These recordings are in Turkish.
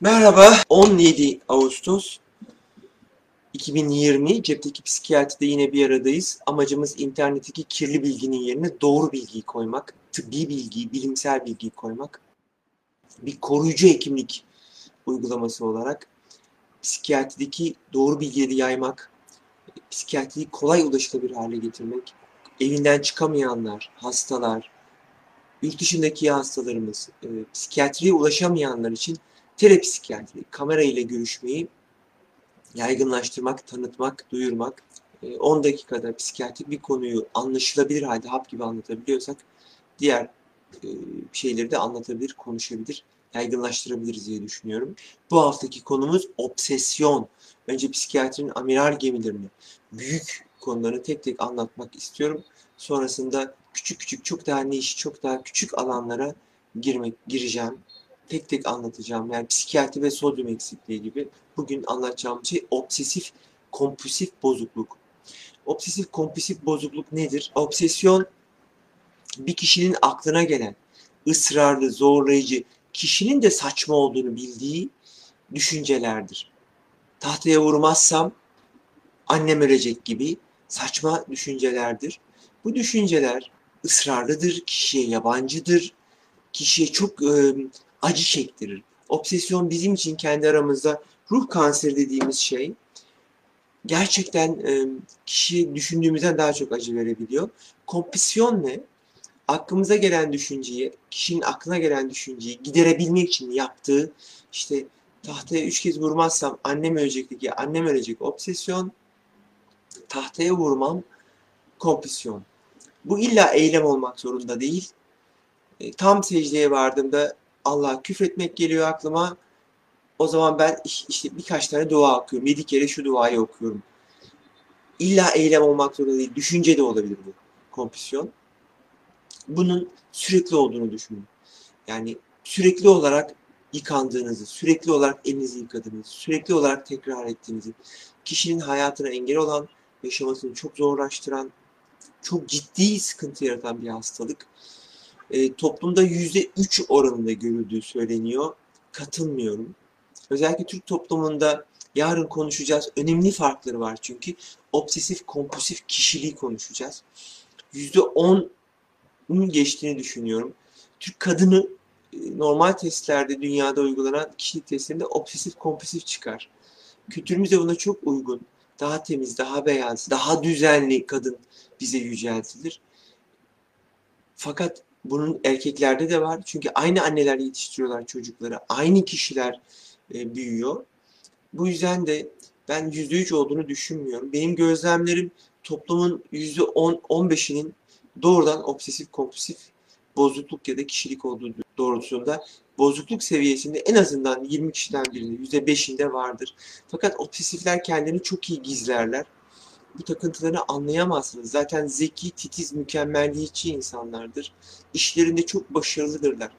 Merhaba, 17 Ağustos 2020 Cepteki Psikiyatride yine bir aradayız. Amacımız internetteki kirli bilginin yerine doğru bilgiyi koymak, tıbbi bilgiyi, bilimsel bilgiyi koymak. Bir koruyucu hekimlik uygulaması olarak psikiyatrideki doğru bilgileri yaymak, psikiyatriyi kolay ulaşılabilir hale getirmek, evinden çıkamayanlar, hastalar, yurt dışındaki hastalarımız, e, psikiyatriye ulaşamayanlar için telepsikiyatri, kamera ile görüşmeyi yaygınlaştırmak, tanıtmak, duyurmak, e, 10 dakikada psikiyatrik bir konuyu anlaşılabilir halde hap gibi anlatabiliyorsak diğer e, şeyleri de anlatabilir, konuşabilir, yaygınlaştırabiliriz diye düşünüyorum. Bu haftaki konumuz obsesyon. Önce psikiyatrinin amiral gemilerini, büyük konularını tek tek anlatmak istiyorum. Sonrasında küçük küçük çok daha niş, çok daha küçük alanlara girmek gireceğim tek tek anlatacağım. Yani psikiyatri ve sodyum eksikliği gibi. Bugün anlatacağım şey obsesif kompulsif bozukluk. Obsesif kompulsif bozukluk nedir? Obsesyon bir kişinin aklına gelen ısrarlı, zorlayıcı, kişinin de saçma olduğunu bildiği düşüncelerdir. Tahtaya vurmazsam annem ölecek gibi saçma düşüncelerdir. Bu düşünceler ısrarlıdır, kişiye yabancıdır, kişiye çok e, acı çektirir. Obsesyon bizim için kendi aramızda ruh kanseri dediğimiz şey gerçekten e, kişi düşündüğümüzden daha çok acı verebiliyor. Kompüsyon ne? Aklımıza gelen düşünceyi, kişinin aklına gelen düşünceyi giderebilmek için yaptığı işte tahtaya üç kez vurmazsam annem ölecek diye annem ölecek obsesyon, tahtaya vurmam kompüsyon. Bu illa eylem olmak zorunda değil. E, tam secdeye vardığımda Allah'a küfretmek geliyor aklıma. O zaman ben işte birkaç tane dua okuyorum. Yedi kere şu duayı okuyorum. İlla eylem olmak zorunda değil. Düşünce de olabilir bu kompüsyon. Bunun sürekli olduğunu düşünün. Yani sürekli olarak yıkandığınızı, sürekli olarak elinizi yıkadığınızı, sürekli olarak tekrar ettiğinizi, kişinin hayatına engel olan, yaşamasını çok zorlaştıran, çok ciddi sıkıntı yaratan bir hastalık e, toplumda yüzde üç oranında görüldüğü söyleniyor. Katılmıyorum. Özellikle Türk toplumunda yarın konuşacağız. Önemli farkları var çünkü. Obsesif kompulsif kişiliği konuşacağız. Yüzde onun geçtiğini düşünüyorum. Türk kadını e, normal testlerde dünyada uygulanan kişilik testlerinde obsesif kompulsif çıkar. Kültürümüz de buna çok uygun. Daha temiz, daha beyaz, daha düzenli kadın bize yüceltilir. Fakat bunun erkeklerde de var. Çünkü aynı anneler yetiştiriyorlar çocukları. Aynı kişiler e, büyüyor. Bu yüzden de ben %3 olduğunu düşünmüyorum. Benim gözlemlerim toplumun %10-15'inin doğrudan obsesif kompulsif bozukluk ya da kişilik olduğu doğrultusunda bozukluk seviyesinde en azından 20 kişiden birinde %5'inde vardır. Fakat obsesifler kendini çok iyi gizlerler bu takıntılarını anlayamazsınız. Zaten zeki, titiz, mükemmelliyetçi insanlardır. İşlerinde çok başarılıdırlar.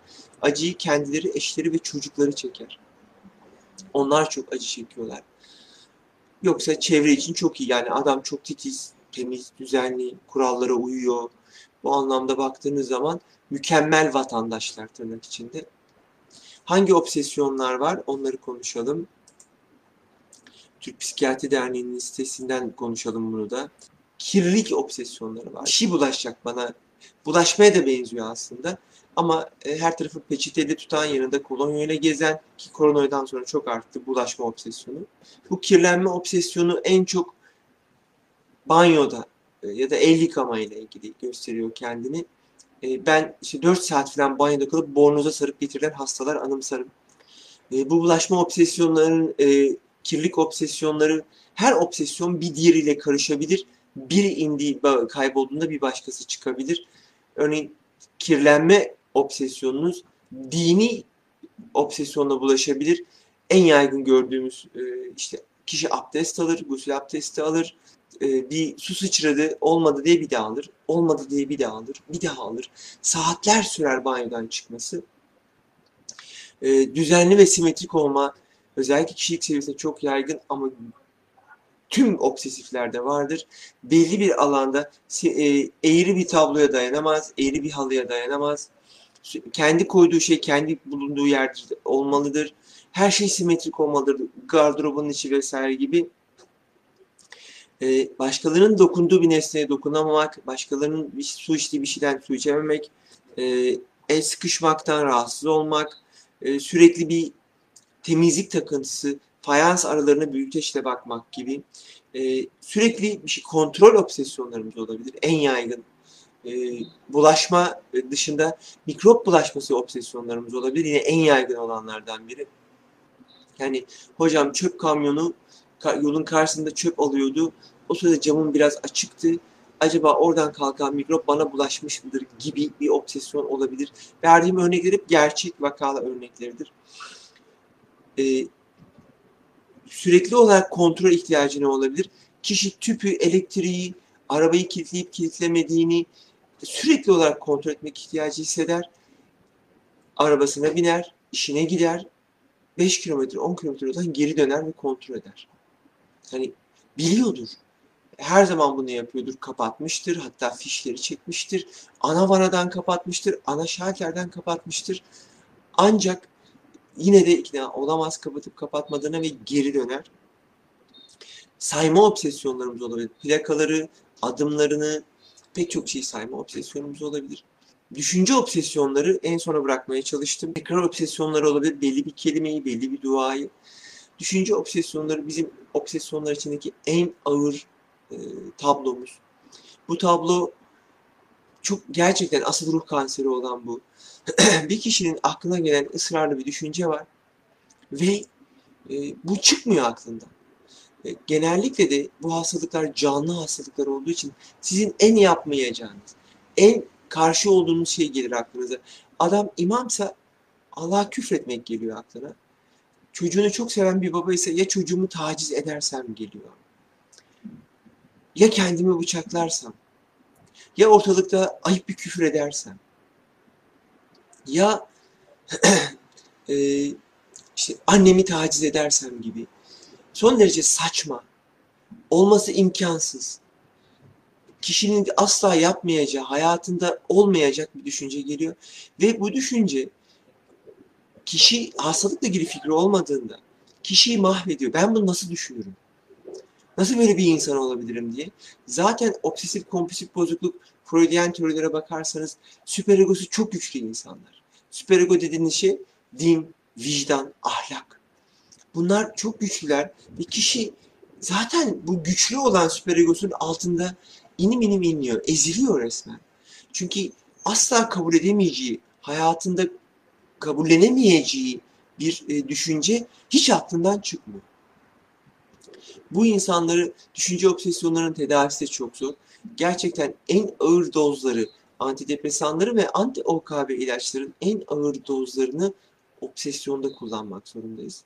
Acıyı kendileri, eşleri ve çocukları çeker. Onlar çok acı çekiyorlar. Yoksa çevre için çok iyi. Yani adam çok titiz, temiz, düzenli, kurallara uyuyor. Bu anlamda baktığınız zaman mükemmel vatandaşlar tırnak içinde. Hangi obsesyonlar var onları konuşalım. Psikiyatri Derneği'nin sitesinden konuşalım bunu da. Kirlilik obsesyonları var. Kişi bulaşacak bana. Bulaşmaya da benziyor aslında. Ama e, her tarafı peçetede tutan yanında kolonyayla gezen ki koronadan sonra çok arttı bulaşma obsesyonu. Bu kirlenme obsesyonu en çok banyoda e, ya da el yıkama ile ilgili gösteriyor kendini. E, ben işte 4 saat falan banyoda kalıp bornoza sarıp getirilen hastalar anımsarım. Bu bulaşma obsesyonlarının kirlilik obsesyonları, her obsesyon bir diğeriyle karışabilir. Biri indiği, kaybolduğunda bir başkası çıkabilir. Örneğin kirlenme obsesyonunuz dini obsesyonla bulaşabilir. En yaygın gördüğümüz e, işte kişi abdest alır, gusül abdesti alır, e, bir su sıçradı, olmadı diye bir daha alır, olmadı diye bir daha alır, bir daha alır. Saatler sürer banyodan çıkması. E, düzenli ve simetrik olma, Özellikle kişilik seviyesinde çok yaygın ama tüm obsesiflerde vardır. Belli bir alanda e, eğri bir tabloya dayanamaz, eğri bir halıya dayanamaz. Kendi koyduğu şey kendi bulunduğu yerde olmalıdır. her şey simetrik olmalıdır. Gardırobun içi vesaire gibi. Ee, başkalarının dokunduğu bir nesneye dokunamamak, başkalarının bir su içtiği bir şeyden su içememek, e, el sıkışmaktan rahatsız olmak, e, sürekli bir temizlik takıntısı, fayans aralarına büyüteçle bakmak gibi e, sürekli bir şey kontrol obsesyonlarımız olabilir. En yaygın e, bulaşma dışında mikrop bulaşması obsesyonlarımız olabilir. Yine en yaygın olanlardan biri. Yani hocam çöp kamyonu yolun karşısında çöp alıyordu. O sırada camım biraz açıktı. Acaba oradan kalkan mikrop bana bulaşmış mıdır gibi bir obsesyon olabilir. Verdiğim örnekler hep gerçek vakalı örnekleridir. Ee, sürekli olarak kontrol ihtiyacı ne olabilir? Kişi tüpü, elektriği, arabayı kilitleyip kilitlemediğini sürekli olarak kontrol etmek ihtiyacı hisseder. Arabasına biner, işine gider, 5 kilometre, 10 kilometre yoldan geri döner ve kontrol eder. Hani biliyordur. Her zaman bunu yapıyordur. Kapatmıştır. Hatta fişleri çekmiştir. Ana vanadan kapatmıştır. Ana şalterden kapatmıştır. Ancak yine de ikna olamaz kapatıp kapatmadığına ve geri döner. Sayma obsesyonlarımız olabilir. Plakaları, adımlarını, pek çok şey sayma obsesyonumuz olabilir. Düşünce obsesyonları en sona bırakmaya çalıştım. Tekrar obsesyonları olabilir. Belli bir kelimeyi, belli bir duayı. Düşünce obsesyonları bizim obsesyonlar içindeki en ağır e, tablomuz. Bu tablo çok gerçekten asıl ruh kanseri olan bu. bir kişinin aklına gelen ısrarlı bir düşünce var ve e, bu çıkmıyor aklından. E, genellikle de bu hastalıklar canlı hastalıklar olduğu için sizin en yapmayacağınız, en karşı olduğunuz şey gelir aklınıza. Adam imamsa Allah'a küfretmek geliyor aklına. Çocuğunu çok seven bir baba ise ya çocuğumu taciz edersem geliyor. Ya kendimi bıçaklarsam. Ya ortalıkta ayıp bir küfür edersem. Ya e, işte annemi taciz edersem gibi. Son derece saçma. Olması imkansız kişinin asla yapmayacağı, hayatında olmayacak bir düşünce geliyor. Ve bu düşünce kişi hastalıkla ilgili fikri olmadığında kişiyi mahvediyor. Ben bunu nasıl düşünürüm? Nasıl böyle bir insan olabilirim diye. Zaten obsesif kompulsif bozukluk Freudian teorilere bakarsanız süperegosu çok güçlü insanlar. Süperego dediğiniz şey din, vicdan, ahlak. Bunlar çok güçlüler ve kişi zaten bu güçlü olan süperegosunun altında inim inim inliyor, eziliyor resmen. Çünkü asla kabul edemeyeceği, hayatında kabullenemeyeceği bir e, düşünce hiç aklından çıkmıyor. Bu insanları düşünce obsesyonlarının tedavisi de çok zor. Gerçekten en ağır dozları antidepresanları ve anti-OKB ilaçların en ağır dozlarını obsesyonda kullanmak zorundayız.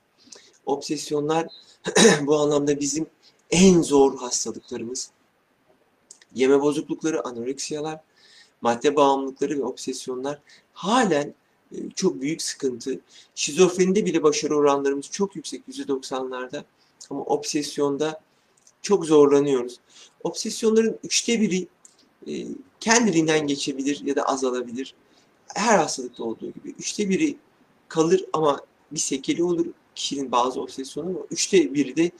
Obsesyonlar bu anlamda bizim en zor hastalıklarımız yeme bozuklukları, anoreksiyalar, madde bağımlılıkları ve obsesyonlar halen e, çok büyük sıkıntı. Şizofrenide bile başarı oranlarımız çok yüksek %90'larda ama obsesyonda çok zorlanıyoruz. Obsesyonların üçte biri e, kendiliğinden geçebilir ya da azalabilir. Her hastalıkta olduğu gibi. Üçte biri kalır ama bir sekeli olur kişinin bazı obsesyonu ama üçte biri de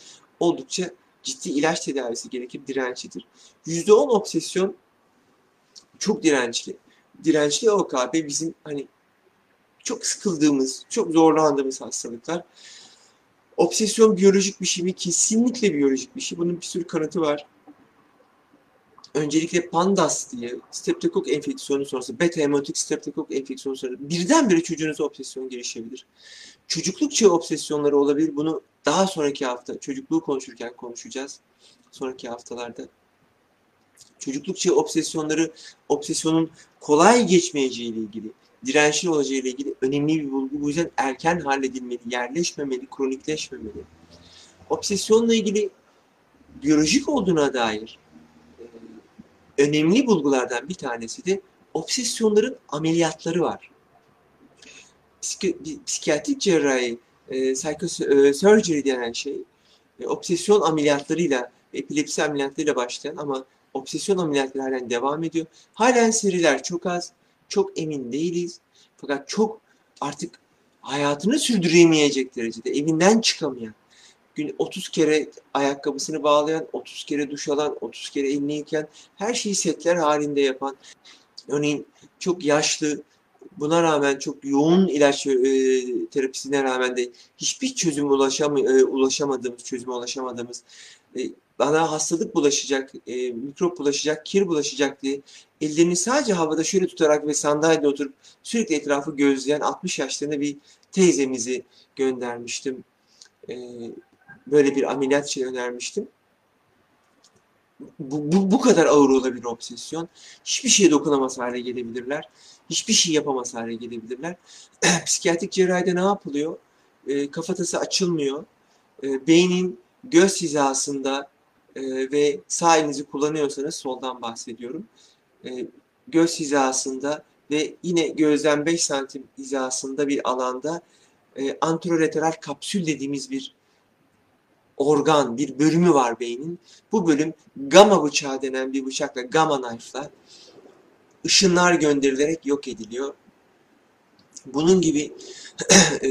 oldukça ciddi ilaç tedavisi gerekir, dirençlidir. %10 obsesyon çok dirençli. Dirençli OKB bizim hani çok sıkıldığımız, çok zorlandığımız hastalıklar. Obsesyon biyolojik bir şey mi? Kesinlikle biyolojik bir şey. Bunun bir sürü kanıtı var. Öncelikle PANDAS diye streptokok enfeksiyonu sonrası, beta hemotik streptokok enfeksiyonu sonrası birdenbire çocuğunuza obsesyon gelişebilir. Çocukluk çağı obsesyonları olabilir. Bunu daha sonraki hafta çocukluğu konuşurken konuşacağız. Sonraki haftalarda. Çocukluk çağı obsesyonları, obsesyonun kolay geçmeyeceği ile ilgili, dirençli olacağı ile ilgili önemli bir bulgu. Bu yüzden erken halledilmeli, yerleşmemeli, kronikleşmemeli. Obsesyonla ilgili biyolojik olduğuna dair e, önemli bulgulardan bir tanesi de obsesyonların ameliyatları var psiki, psikiyatrik cerrahi, e, psychosurgery denen şey, e, obsesyon ameliyatlarıyla, epilepsi ameliyatlarıyla başlayan ama obsesyon ameliyatları devam ediyor. Halen seriler çok az, çok emin değiliz. Fakat çok artık hayatını sürdüremeyecek derecede evinden çıkamayan, gün 30 kere ayakkabısını bağlayan, 30 kere duş alan, 30 kere elini yıkayan, her şeyi setler halinde yapan, örneğin çok yaşlı, buna rağmen çok yoğun ilaç e, terapisine rağmen de hiçbir çözüm ulaşam e, ulaşamadığımız, çözüme ulaşamadığımız, e, bana hastalık bulaşacak, e, mikrop bulaşacak, kir bulaşacak diye ellerini sadece havada şöyle tutarak ve sandalyede oturup sürekli etrafı gözleyen 60 yaşlarında bir teyzemizi göndermiştim. E, böyle bir ameliyat şey önermiştim. Bu, bu, bu kadar ağır olabilir obsesyon. Hiçbir şeye dokunamaz hale gelebilirler. Hiçbir şey yapamaz hale gelebilirler. Psikiyatrik cerrahide ne yapılıyor? E, kafatası açılmıyor. E, beynin göz hizasında e, ve sağ elinizi kullanıyorsanız soldan bahsediyorum. E, göz hizasında ve yine gözden 5 santim hizasında bir alanda e, anterolateral kapsül dediğimiz bir organ, bir bölümü var beynin. Bu bölüm gamma bıçağı denen bir bıçakla, gamma knife'la ışınlar gönderilerek yok ediliyor. Bunun gibi e,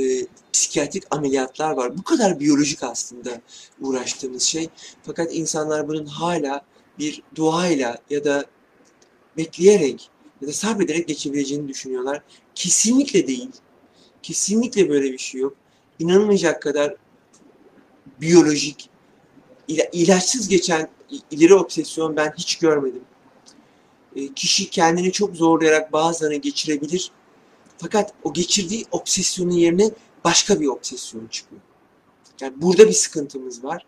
psikiyatrik ameliyatlar var. Bu kadar biyolojik aslında uğraştığımız şey. Fakat insanlar bunun hala bir duayla ya da bekleyerek ya da sabrederek geçebileceğini düşünüyorlar. Kesinlikle değil. Kesinlikle böyle bir şey yok. İnanılmayacak kadar biyolojik, ila, ilaçsız geçen ileri obsesyon ben hiç görmedim. E, kişi kendini çok zorlayarak bazılarını geçirebilir. Fakat o geçirdiği obsesyonun yerine başka bir obsesyon çıkıyor. Yani burada bir sıkıntımız var.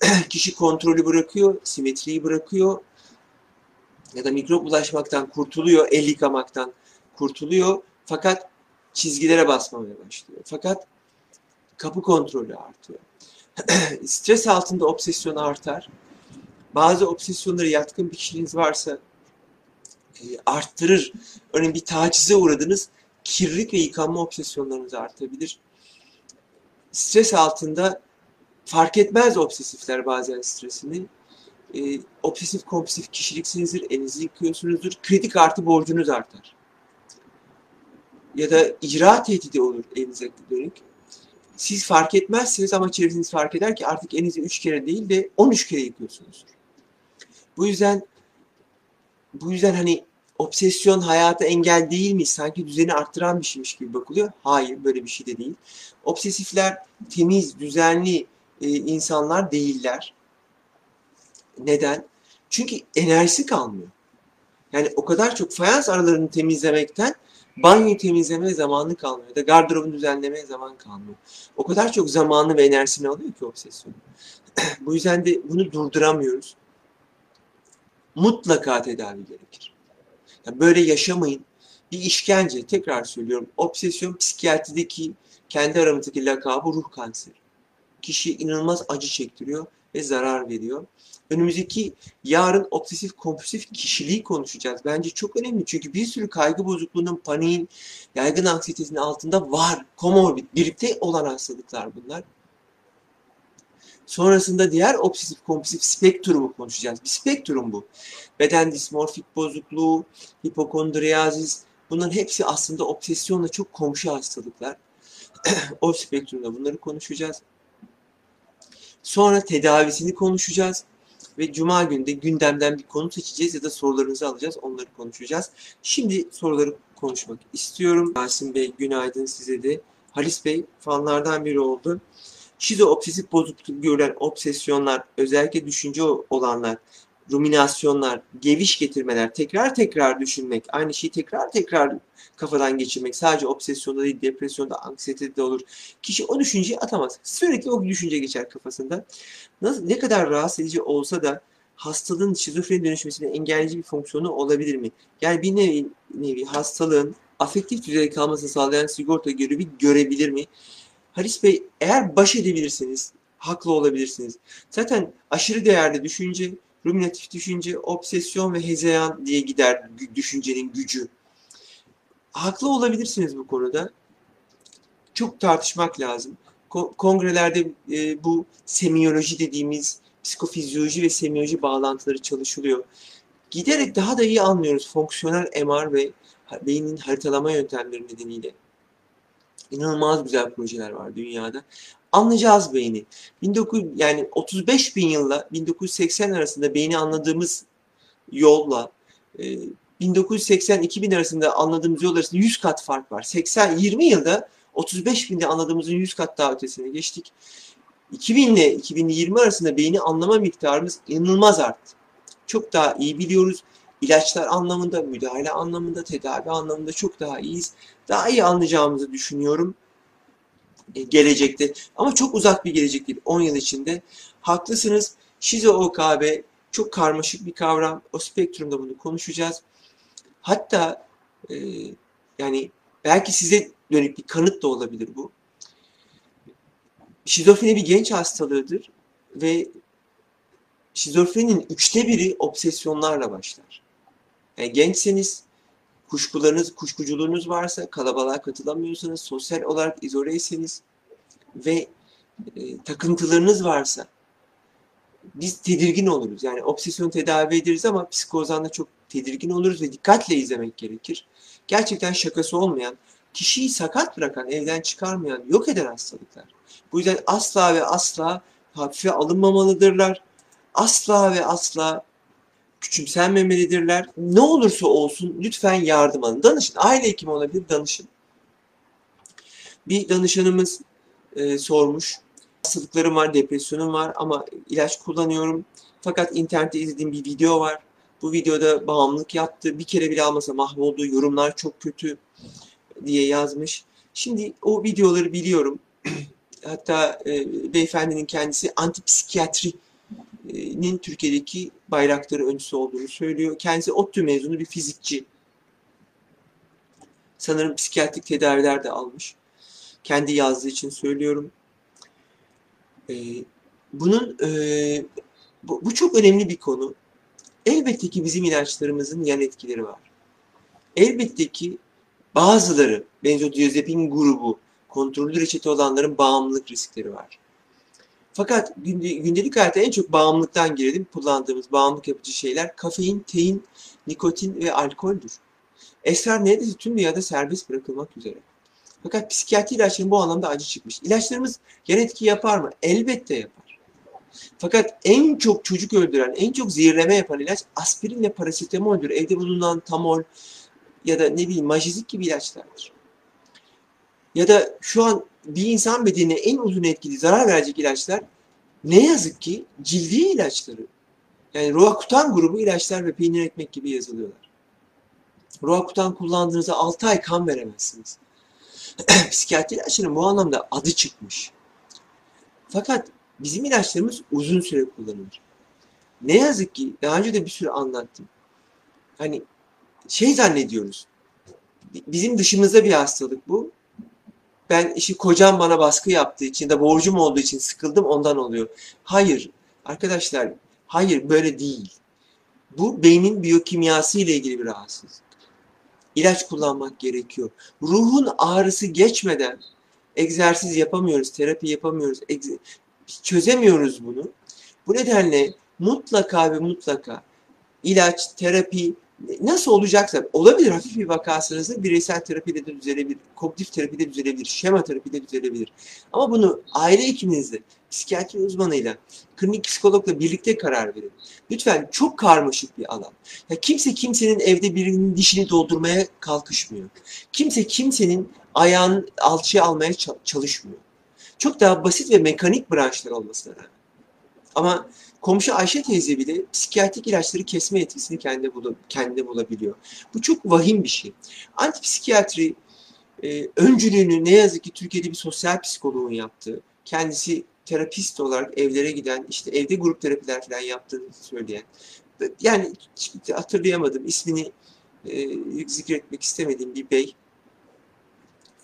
kişi kontrolü bırakıyor, simetriyi bırakıyor ya da mikrop bulaşmaktan kurtuluyor, el yıkamaktan kurtuluyor. Fakat çizgilere basmamaya başlıyor. Fakat kapı kontrolü artıyor. Stres altında obsesyon artar. Bazı obsesyonlara yatkın bir kişiliğiniz varsa arttırır. Örneğin bir tacize uğradınız, kirlilik ve yıkanma obsesyonlarınız artabilir. Stres altında fark etmez obsesifler bazen stresini. E, obsesif kompulsif kişiliksinizdir, elinizi yıkıyorsunuzdur, kredi kartı borcunuz artar. Ya da icra tehdidi olur elinize dönük siz fark etmezsiniz ama çevreniz fark eder ki artık elinizi 3 kere değil de 13 kere yıkıyorsunuz. Bu yüzden bu yüzden hani obsesyon hayata engel değil mi? Sanki düzeni arttıran bir şeymiş gibi bakılıyor. Hayır böyle bir şey de değil. Obsesifler temiz, düzenli e, insanlar değiller. Neden? Çünkü enerjisi kalmıyor. Yani o kadar çok fayans aralarını temizlemekten banyoyu temizleme zamanı kalmıyor ya da gardırobunu düzenlemeye zaman kalmıyor. O kadar çok zamanı ve enerjisini alıyor ki obsesyon. Bu yüzden de bunu durduramıyoruz. Mutlaka tedavi gerekir. Yani böyle yaşamayın. Bir işkence, tekrar söylüyorum. Obsesyon psikiyatrideki kendi aramızdaki lakabı ruh kanseri. Kişi inanılmaz acı çektiriyor ve zarar veriyor. Önümüzdeki yarın obsesif kompulsif kişiliği konuşacağız. Bence çok önemli çünkü bir sürü kaygı bozukluğunun, paniğin, yaygın anksiyetesinin altında var. Komorbid, birlikte olan hastalıklar bunlar. Sonrasında diğer obsesif kompulsif spektrumu konuşacağız. Bir spektrum bu. Beden dismorfik bozukluğu, hipokondriyazis bunların hepsi aslında obsesyonla çok komşu hastalıklar. o spektrumda bunları konuşacağız. Sonra tedavisini konuşacağız ve Cuma günü de gündemden bir konu seçeceğiz ya da sorularınızı alacağız. Onları konuşacağız. Şimdi soruları konuşmak istiyorum. Yasin Bey günaydın size de. Halis Bey fanlardan biri oldu. Şizo obsesif bozukluk görülen obsesyonlar, özellikle düşünce olanlar, ruminasyonlar, geviş getirmeler, tekrar tekrar düşünmek, aynı şeyi tekrar tekrar kafadan geçirmek, sadece obsesyonda değil, depresyonda, anksiyetede de olur. Kişi o düşünceyi atamaz. Sürekli o düşünce geçer kafasında. Nasıl, ne kadar rahatsız edici olsa da hastalığın şizofreni dönüşmesine engelleyici bir fonksiyonu olabilir mi? Yani bir nevi, nevi hastalığın afektif düzeyde kalmasını sağlayan sigorta görevi görebilir mi? Halis Bey eğer baş edebilirseniz haklı olabilirsiniz. Zaten aşırı değerli düşünce ruminatif düşünce, obsesyon ve hezeyan diye gider düşüncenin gücü. Haklı olabilirsiniz bu konuda. Çok tartışmak lazım. Kongrelerde e, bu semiyoloji dediğimiz psikofizyoloji ve semiyoloji bağlantıları çalışılıyor. Giderek daha da iyi anlıyoruz fonksiyonel MR ve beynin haritalama yöntemleri nedeniyle. İnanılmaz güzel projeler var dünyada. Anlayacağız beyni. 19 yani 35 bin yılla 1980 arasında beyni anladığımız yolla e, 1980-2000 arasında anladığımız yol arasında 100 kat fark var. 80 20 yılda 35 binde anladığımızın 100 kat daha ötesine geçtik. 2000 ile 2020 arasında beyni anlama miktarımız inanılmaz arttı. Çok daha iyi biliyoruz. İlaçlar anlamında, müdahale anlamında, tedavi anlamında çok daha iyiyiz. Daha iyi anlayacağımızı düşünüyorum e, gelecekte. Ama çok uzak bir gelecek değil. 10 yıl içinde. Haklısınız. Şizo OKB çok karmaşık bir kavram. O spektrumda bunu konuşacağız. Hatta e, yani belki size dönük bir kanıt da olabilir bu. Şizofreni bir genç hastalığıdır ve şizofrenin üçte biri obsesyonlarla başlar. Yani gençseniz, kuşkularınız, kuşkuculuğunuz varsa, kalabalığa katılamıyorsanız, sosyal olarak izoleyseniz ve e, takıntılarınız varsa biz tedirgin oluruz. Yani obsesyon tedavi ederiz ama psikozdan da çok tedirgin oluruz ve dikkatle izlemek gerekir. Gerçekten şakası olmayan, kişiyi sakat bırakan, evden çıkarmayan, yok eden hastalıklar. Bu yüzden asla ve asla hafife alınmamalıdırlar. Asla ve asla küçümsenmemelidirler. Ne olursa olsun lütfen yardım alın. Danışın. Aile hekimi olabilir, danışın. Bir danışanımız e, sormuş. Hastalıklarım var, depresyonum var ama ilaç kullanıyorum. Fakat internette izlediğim bir video var. Bu videoda bağımlılık yaptı. Bir kere bile almasa mahvoldu. Yorumlar çok kötü diye yazmış. Şimdi o videoları biliyorum. Hatta e, beyefendinin kendisi antipsikiyatrinin Türkiye'deki bayrakları öncüsü olduğunu söylüyor. Kendisi ODTÜ mezunu bir fizikçi. Sanırım psikiyatrik tedaviler de almış. Kendi yazdığı için söylüyorum. E, bunun e, bu, bu çok önemli bir konu. Elbette ki bizim ilaçlarımızın yan etkileri var. Elbette ki bazıları benzodiazepin grubu kontrollü reçete olanların bağımlılık riskleri var. Fakat gündelik hayatta en çok bağımlılıktan girelim. Kullandığımız bağımlılık yapıcı şeyler kafein, tein, nikotin ve alkoldür. Esrar neredeyse tüm dünyada serbest bırakılmak üzere. Fakat psikiyatri ilaçların bu anlamda acı çıkmış. İlaçlarımız yan etki yapar mı? Elbette yapar. Fakat en çok çocuk öldüren, en çok zehirleme yapan ilaç aspirin ve parasitamoldür. Evde bulunan tamol ya da ne bileyim majizik gibi ilaçlardır. Ya da şu an bir insan bedenine en uzun etkili zarar verecek ilaçlar ne yazık ki cildi ilaçları. Yani Roakutan grubu ilaçlar ve peynir ekmek gibi yazılıyorlar. Roakutan kullandığınızda 6 ay kan veremezsiniz. Psikiyatri ilaçların bu anlamda adı çıkmış. Fakat bizim ilaçlarımız uzun süre kullanılır. Ne yazık ki daha önce de bir sürü anlattım. Hani şey zannediyoruz. Bizim dışımızda bir hastalık bu. Ben işte kocam bana baskı yaptığı için de borcum olduğu için sıkıldım ondan oluyor. Hayır arkadaşlar hayır böyle değil. Bu beynin biyokimyası ile ilgili bir rahatsızlık. İlaç kullanmak gerekiyor. Ruhun ağrısı geçmeden egzersiz yapamıyoruz, terapi yapamıyoruz, çözemiyoruz bunu. Bu nedenle mutlaka ve mutlaka ilaç, terapi nasıl olacaksa olabilir hafif bir vakasınızda bireysel terapide de düzelebilir, kognitif terapide düzelebilir, şema terapide düzelebilir. Ama bunu aile hekiminizle, psikiyatri uzmanıyla, klinik psikologla birlikte karar verin. Lütfen çok karmaşık bir alan. Ya kimse kimsenin evde birinin dişini doldurmaya kalkışmıyor. Kimse kimsenin ayağını alçıya almaya çalışmıyor. Çok daha basit ve mekanik branşlar olmasına rağmen. Ama komşu Ayşe teyze bile psikiyatrik ilaçları kesme etkisini kendi, bul kendi bulabiliyor. Bu çok vahim bir şey. Antipsikiyatri e, öncülüğünü ne yazık ki Türkiye'de bir sosyal psikoloğun yaptığı, kendisi terapist olarak evlere giden, işte evde grup terapiler falan yaptığını söyleyen, yani hatırlayamadım ismini e, zikretmek istemediğim bir bey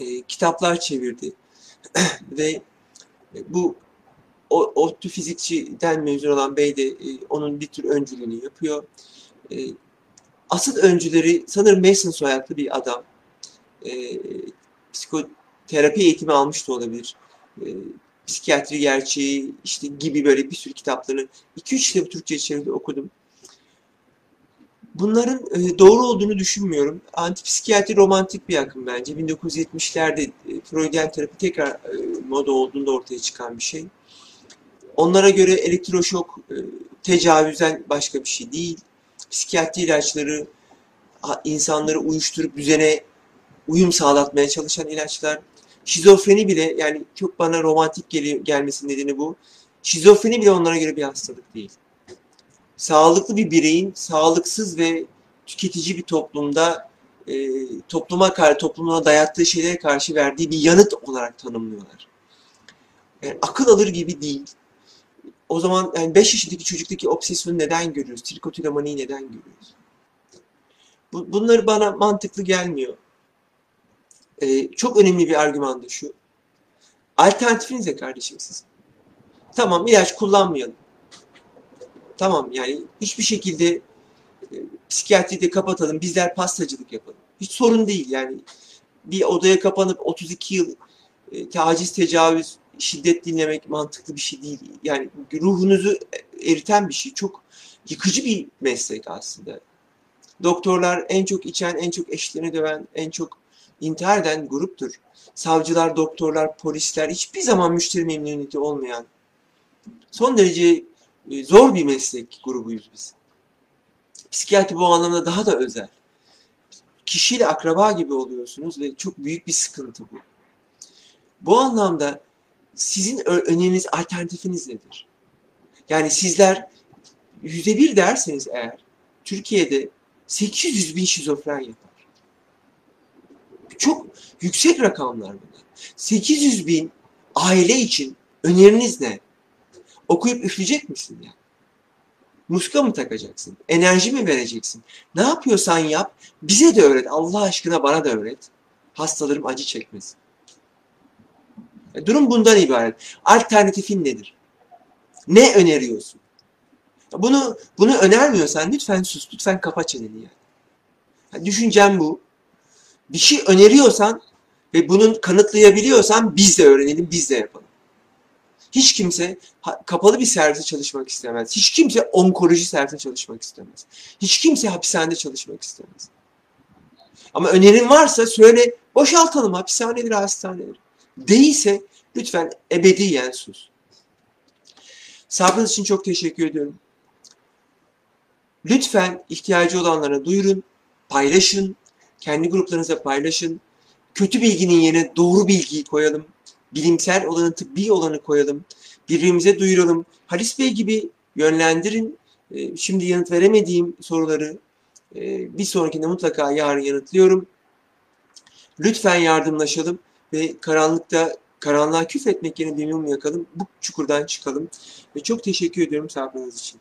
e, kitaplar çevirdi ve bu o, ODTÜ fizikçiden mezun olan bey de e, onun bir tür öncülüğünü yapıyor. E, asıl öncüleri sanırım Mason soyadlı bir adam. E, psikoterapi eğitimi almış da olabilir. E, psikiyatri gerçeği işte gibi böyle bir sürü kitapları 2-3 kitap Türkçe çeviride okudum. Bunların e, doğru olduğunu düşünmüyorum. Antipsikiyatri romantik bir akım bence. 1970'lerde e, Freudian terapi tekrar e, moda olduğunda ortaya çıkan bir şey. Onlara göre elektroşok e, tecavüzden başka bir şey değil. Psikiyatri ilaçları insanları uyuşturup düzene uyum sağlatmaya çalışan ilaçlar. Şizofreni bile yani çok bana romantik geliyor, gelmesinin nedeni bu. Şizofreni bile onlara göre bir hastalık değil. Sağlıklı bir bireyin sağlıksız ve tüketici bir toplumda e, topluma karşı toplumuna dayattığı şeylere karşı verdiği bir yanıt olarak tanımlıyorlar. Yani akıl alır gibi değil. O zaman yani 5 yaşındaki çocuktaki obsesyonu neden görüyoruz? Trikotilamaniyi neden görüyoruz? Bu, bunları bana mantıklı gelmiyor. Ee, çok önemli bir argüman da şu. Alternatifiniz ne kardeşim sizin? Tamam ilaç kullanmayalım. Tamam yani hiçbir şekilde e, psikiyatriyi de kapatalım. Bizler pastacılık yapalım. Hiç sorun değil yani. Bir odaya kapanıp 32 yıl e, taciz, tecavüz, şiddet dinlemek mantıklı bir şey değil. Yani ruhunuzu eriten bir şey. Çok yıkıcı bir meslek aslında. Doktorlar en çok içen, en çok eşlerini döven, en çok intihar eden gruptur. Savcılar, doktorlar, polisler hiçbir zaman müşteri memnuniyeti olmayan son derece e, zor bir meslek grubuyuz biz. Psikiyatri bu anlamda daha da özel. Kişiyle akraba gibi oluyorsunuz ve çok büyük bir sıkıntı bu. Bu anlamda sizin öneriniz, alternatifiniz nedir? Yani sizler yüzde bir derseniz eğer Türkiye'de 800 bin şizofren yapar. Çok yüksek rakamlar bunlar. 800 bin aile için öneriniz ne? Okuyup üfleyecek misin ya? Muska mı takacaksın? Enerji mi vereceksin? Ne yapıyorsan yap. Bize de öğret. Allah aşkına bana da öğret. Hastalarım acı çekmesin. E, Durum bundan ibaret. Alternatifin nedir? Ne öneriyorsun? Bunu bunu önermiyorsan lütfen sus, lütfen kapa çeneni yani. Düşüncem bu. Bir şey öneriyorsan ve bunun kanıtlayabiliyorsan biz de öğrenelim, biz de yapalım. Hiç kimse kapalı bir serviste çalışmak istemez. Hiç kimse onkoloji servisinde çalışmak istemez. Hiç kimse hapishanede çalışmak istemez. Ama önerin varsa söyle, boşaltalım hapishaneleri, hastaneleri. Değilse lütfen ebediyen sus. Sabrınız için çok teşekkür ediyorum. Lütfen ihtiyacı olanlara duyurun, paylaşın, kendi gruplarınıza paylaşın. Kötü bilginin yerine doğru bilgiyi koyalım. Bilimsel olanı, tıbbi olanı koyalım. Birbirimize duyuralım. Halis Bey gibi yönlendirin. Ee, Şimdi yanıt veremediğim soruları e, bir sonrakinde mutlaka yarın yanıtlıyorum. Lütfen yardımlaşalım ve karanlıkta karanlığa küfretmek yerine bir yakalım. Bu çukurdan çıkalım. Ve çok teşekkür ediyorum sabrınız için.